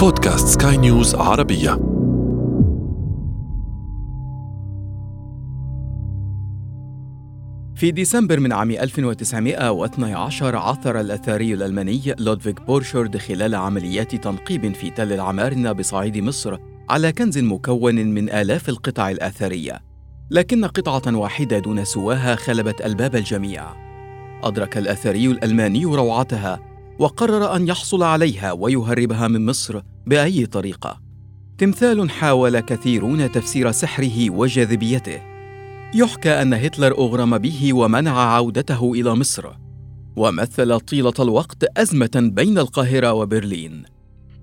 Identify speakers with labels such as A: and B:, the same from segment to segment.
A: بودكاست سكاي نيوز عربية.
B: في ديسمبر من عام 1912 عثر الأثري الألماني لودفيغ بورشورد خلال عمليات تنقيب في تل العمارنة بصعيد مصر على كنز مكون من آلاف القطع الآثرية. لكن قطعة واحدة دون سواها خلبت ألباب الجميع. أدرك الأثري الألماني روعتها وقرر أن يحصل عليها ويهربها من مصر بأي طريقة. تمثال حاول كثيرون تفسير سحره وجاذبيته. يحكى أن هتلر أغرم به ومنع عودته إلى مصر، ومثل طيلة الوقت أزمة بين القاهرة وبرلين.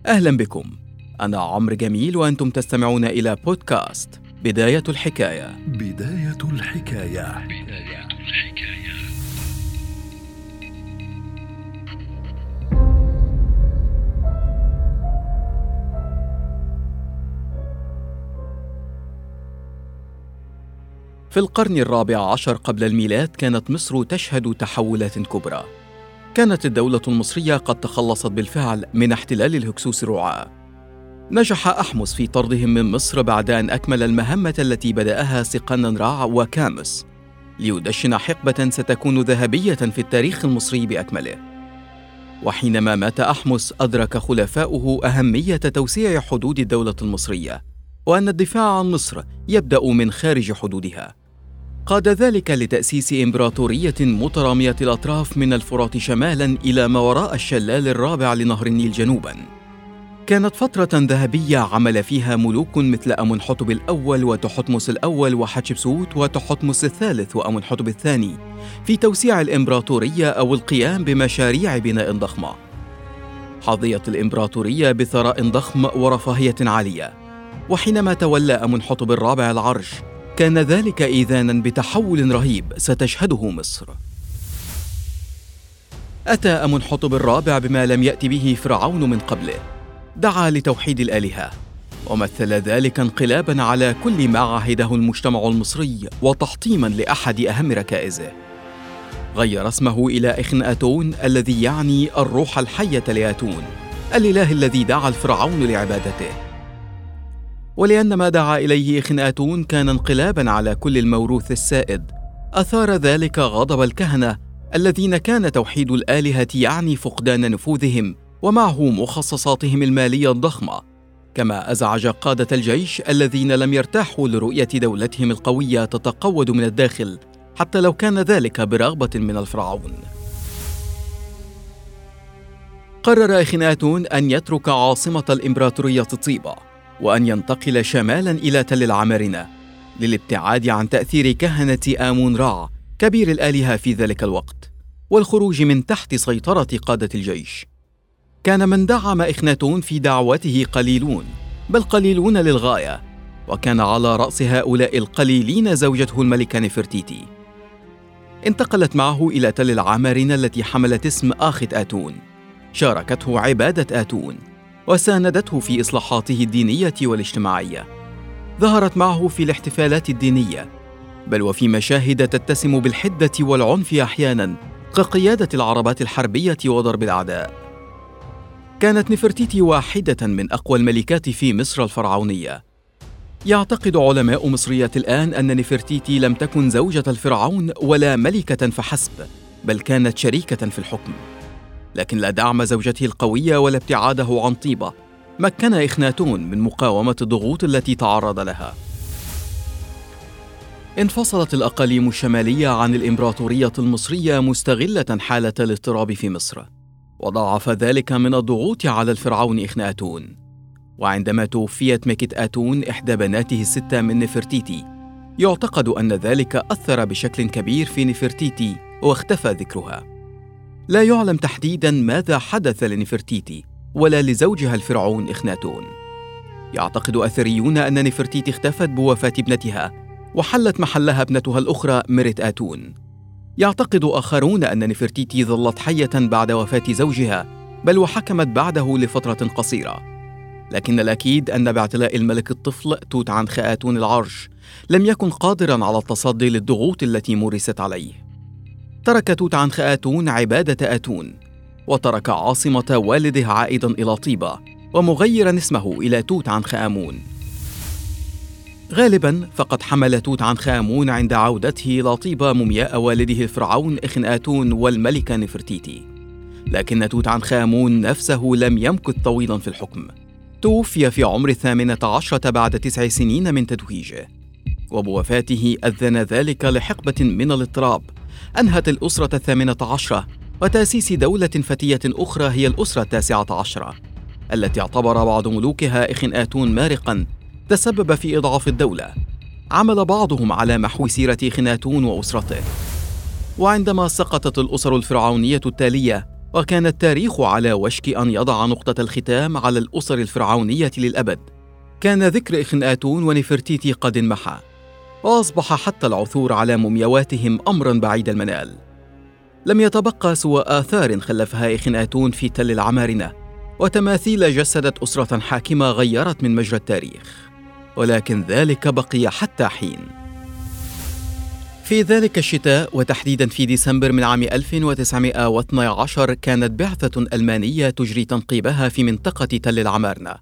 B: أهلا بكم، أنا عمرو جميل وأنتم تستمعون إلى بودكاست بداية الحكاية.
A: بداية الحكاية. بداية الحكاية.
B: في القرن الرابع عشر قبل الميلاد كانت مصر تشهد تحولات كبرى. كانت الدولة المصرية قد تخلصت بالفعل من احتلال الهكسوس الرعاة. نجح أحمس في طردهم من مصر بعد أن أكمل المهمة التي بدأها سقننرع وكامس ليدشن حقبة ستكون ذهبية في التاريخ المصري بأكمله. وحينما مات أحمس أدرك خلفاؤه أهمية توسيع حدود الدولة المصرية وأن الدفاع عن مصر يبدأ من خارج حدودها. قاد ذلك لتأسيس إمبراطورية مترامية الأطراف من الفرات شمالا إلى ما وراء الشلال الرابع لنهر النيل جنوبا. كانت فترة ذهبية عمل فيها ملوك مثل أمنحتب الأول وتحتمس الأول وحتشبسوت وتحتمس الثالث وأمنحتب الثاني في توسيع الإمبراطورية أو القيام بمشاريع بناء ضخمة. حظيت الإمبراطورية بثراء ضخم ورفاهية عالية، وحينما تولى أمنحتب الرابع العرش كان ذلك اذانا بتحول رهيب ستشهده مصر. أتى امنحتب الرابع بما لم يات به فرعون من قبله. دعا لتوحيد الآلهة ومثل ذلك انقلابا على كل ما عهده المجتمع المصري وتحطيما لأحد أهم ركائزه. غير اسمه إلى إخناتون الذي يعني الروح الحية لاتون الإله الذي دعا الفرعون لعبادته. ولأن ما دعا إليه إخناتون كان انقلابا على كل الموروث السائد. أثار ذلك غضب الكهنة الذين كان توحيد الآلهة يعني فقدان نفوذهم ومعه مخصصاتهم المالية الضخمة. كما أزعج قادة الجيش الذين لم يرتاحوا لرؤية دولتهم القوية تتقود من الداخل حتى لو كان ذلك برغبة من الفرعون. قرر إخناتون أن يترك عاصمة الإمبراطورية طيبة وأن ينتقل شمالا إلى تل العمارنة للابتعاد عن تأثير كهنة آمون رع كبير الآلهة في ذلك الوقت والخروج من تحت سيطرة قادة الجيش. كان من دعم إخناتون في دعوته قليلون بل قليلون للغاية وكان على رأس هؤلاء القليلين زوجته الملكة نفرتيتي. انتقلت معه إلى تل العمارنة التي حملت اسم آخت آتون. شاركته عبادة آتون. وساندته في إصلاحاته الدينية والاجتماعية. ظهرت معه في الاحتفالات الدينية بل وفي مشاهد تتسم بالحدة والعنف أحيانا كقيادة العربات الحربية وضرب الأعداء. كانت نفرتيتي واحدة من أقوى الملكات في مصر الفرعونية. يعتقد علماء مصرية الآن أن نفرتيتي لم تكن زوجة الفرعون ولا ملكة فحسب بل كانت شريكة في الحكم. لكن لا دعم زوجته القوية ولا ابتعاده عن طيبة. مكن إخناتون من مقاومة الضغوط التي تعرض لها. انفصلت الأقاليم الشمالية عن الإمبراطورية المصرية مستغلة حالة الاضطراب في مصر. وضاعف ذلك من الضغوط على الفرعون إخناتون. وعندما توفيت مكت آتون إحدى بناته الستة من نفرتيتي يعتقد أن ذلك أثر بشكل كبير في نفرتيتي واختفى ذكرها. لا يعلم تحديدا ماذا حدث لنفرتيتي ولا لزوجها الفرعون إخناتون. يعتقد أثريون أن نفرتيتي اختفت بوفاة ابنتها وحلت محلها ابنتها الأخرى مرت آتون. يعتقد آخرون أن نفرتيتي ظلت حية بعد وفاة زوجها بل وحكمت بعده لفترة قصيرة. لكن الأكيد أن باعتلاء الملك الطفل توت عنخ آتون العرش لم يكن قادرا على التصدي للضغوط التي مورست عليه. ترك توت عنخ آتون عبادة آتون وترك عاصمة والده عائدا إلى طيبة ومغيرا اسمه إلى توت عنخ آمون غالبا فقد حمل توت عنخ آمون عند عودته لطيبة مومياء والده الفرعون إخن آتون والملكة نفرتيتي. لكن توت عنخ آمون نفسه لم يمكث طويلا في الحكم. توفي في عمر الثامنة عشرة بعد تسع سنين من تتويجه وبوفاته أذن ذلك لحقبة من الاضطراب. أنهت الأسرة الثامنة عشرة وتأسيس دولة فتية أخرى هي الأسرة التاسعة عشرة التي اعتبر بعض ملوكها إخن آتون مارقا تسبب في إضعاف الدولة. عمل بعضهم على محو سيرة خناتون وأسرته. وعندما سقطت الأسر الفرعونية التالية وكان التاريخ على وشك أن يضع نقطة الختام على الأسر الفرعونية للأبد. كان ذكر إخنآتون ونفرتيتي قد انمحى. وأصبح حتى العثور على مومياواتهم أمرا بعيد المنال. لم يتبقى سوى آثار خلفها إخنآتون في تل العمارنة وتماثيل جسدت أسرة حاكمة غيرت من مجرى التاريخ. ولكن ذلك بقي حتى حين. في ذلك الشتاء وتحديدا في ديسمبر من عام 1912 كانت بعثة ألمانية تجري تنقيبها في منطقة تل العمارنة.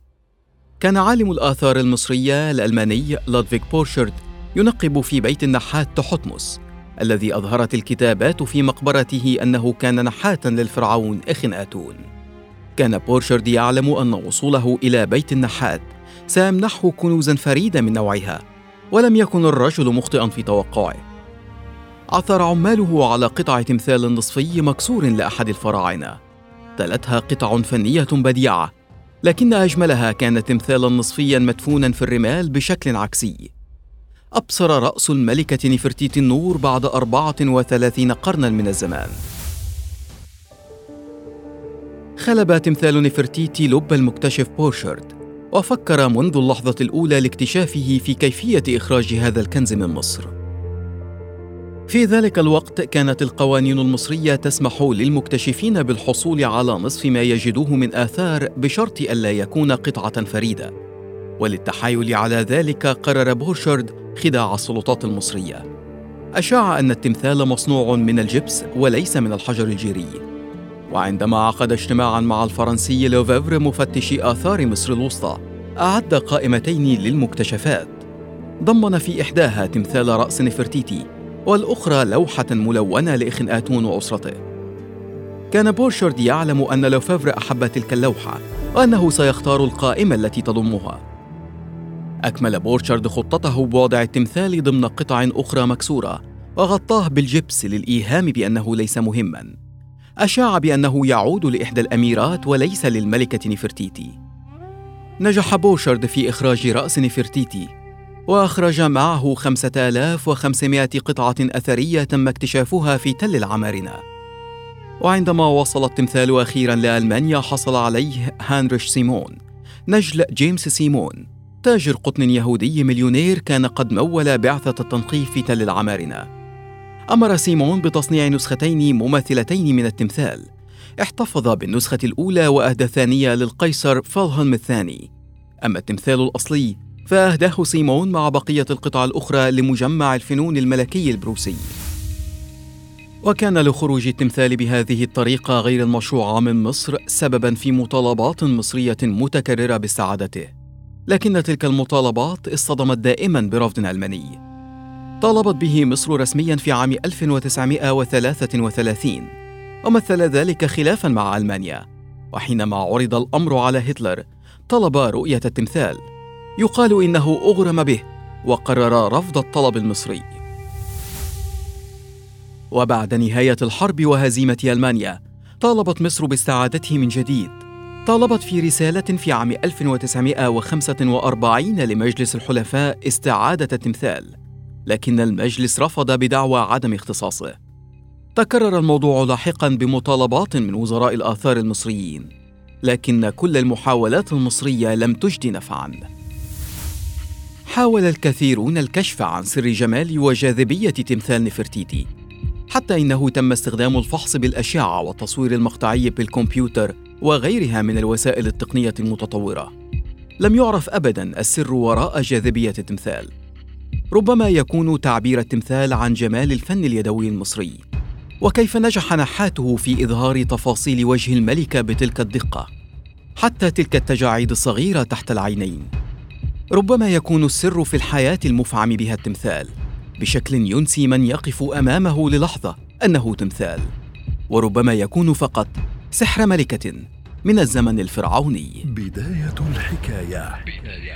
B: كان عالم الآثار المصرية الألماني لودفيك بورشرد ينقب في بيت النحات تحتمس الذي أظهرت الكتابات في مقبرته أنه كان نحاتا للفرعون إخن آتون. كان بورشرد يعلم أن وصوله إلى بيت النحات سيمنحه كنوزا فريدة من نوعها ولم يكن الرجل مخطئا في توقعه. عثر عماله على قطع تمثال نصفي مكسور لأحد الفراعنة. تلتها قطع فنية بديعة لكن أجملها كان تمثالا نصفيا مدفونا في الرمال بشكل عكسي. أبصر رأس الملكة نفرتيتي النور بعد أربعة وثلاثين قرنا من الزمان. خلب تمثال نفرتيتي لب المكتشف بورشارد وفكر منذ اللحظة الأولى لاكتشافه في كيفية إخراج هذا الكنز من مصر. في ذلك الوقت كانت القوانين المصرية تسمح للمكتشفين بالحصول على نصف ما يجدوه من آثار بشرط ألا يكون قطعة فريدة. وللتحايل على ذلك قرر بورشارد خداع السلطات المصرية. أشاع أن التمثال مصنوع من الجبس وليس من الحجر الجيري. وعندما عقد اجتماعا مع الفرنسي لوفيفر مفتش آثار مصر الوسطى أعد قائمتين للمكتشفات. ضمن في إحداها تمثال رأس نفرتيتي والأخرى لوحة ملونة لإخن آتون وأسرته كان بورشارد يعلم أن لوفافر أحب تلك اللوحة وأنه سيختار القائمة التي تضمها. أكمل بورشارد خطته بوضع التمثال ضمن قطع أخرى مكسورة وغطاه بالجبس للإيهام بأنه ليس مهما. أشاع بأنه يعود لإحدى الأميرات وليس للملكة نفرتيتي. نجح بورشارد في إخراج رأس نفرتيتي وأخرج معه 5500 قطعة أثرية تم اكتشافها في تل العمارنة. وعندما وصل التمثال أخيرا لألمانيا حصل عليه هانريش سيمون نجل جيمس سيمون. تاجر قطن يهودي مليونير كان قد مول بعثة التنقيب في تل العمارنة. أمر سيمون بتصنيع نسختين مماثلتين من التمثال. احتفظ بالنسخة الأولى وأهدى الثانية للقيصر فالهلم الثاني. أما التمثال الأصلي فأهداه سيمون مع بقية القطع الأخرى لمجمع الفنون الملكي البروسي. وكان لخروج التمثال بهذه الطريقة غير المشروعة من مصر سببا في مطالبات مصرية متكررة باستعادته لكن تلك المطالبات اصطدمت دائما برفض علماني طالبت به مصر رسميا في عام 1933 ومثل ذلك خلافا مع ألمانيا. وحينما عرض الأمر على هتلر طلب رؤية التمثال. يقال إنه أغرم به وقرر رفض الطلب المصري. وبعد نهاية الحرب وهزيمة ألمانيا طالبت مصر باستعادته من جديد. طالبت في رسالة في عام 1945 لمجلس الحلفاء استعادة التمثال، لكن المجلس رفض بدعوى عدم اختصاصه. تكرر الموضوع لاحقا بمطالبات من وزراء الآثار المصريين، لكن كل المحاولات المصرية لم تجد نفعا. حاول الكثيرون الكشف عن سر جمال وجاذبية تمثال نفرتيتي حتى إنه تم استخدام الفحص بالأشعة والتصوير المقطعي بالكمبيوتر وغيرها من الوسائل التقنية المتطورة. لم يعرف أبدا السر وراء جاذبية التمثال. ربما يكون تعبير التمثال عن جمال الفن اليدوي المصري. وكيف نجح نحاته في إظهار تفاصيل وجه الملكة بتلك الدقة؟ حتى تلك التجاعيد الصغيرة تحت العينين. ربما يكون السر في الحياة المفعم بها التمثال. بشكل ينسي من يقف أمامه للحظة أنه تمثال. وربما يكون فقط سحر ملكة من الزمن الفرعوني.
A: بداية الحكاية, بداية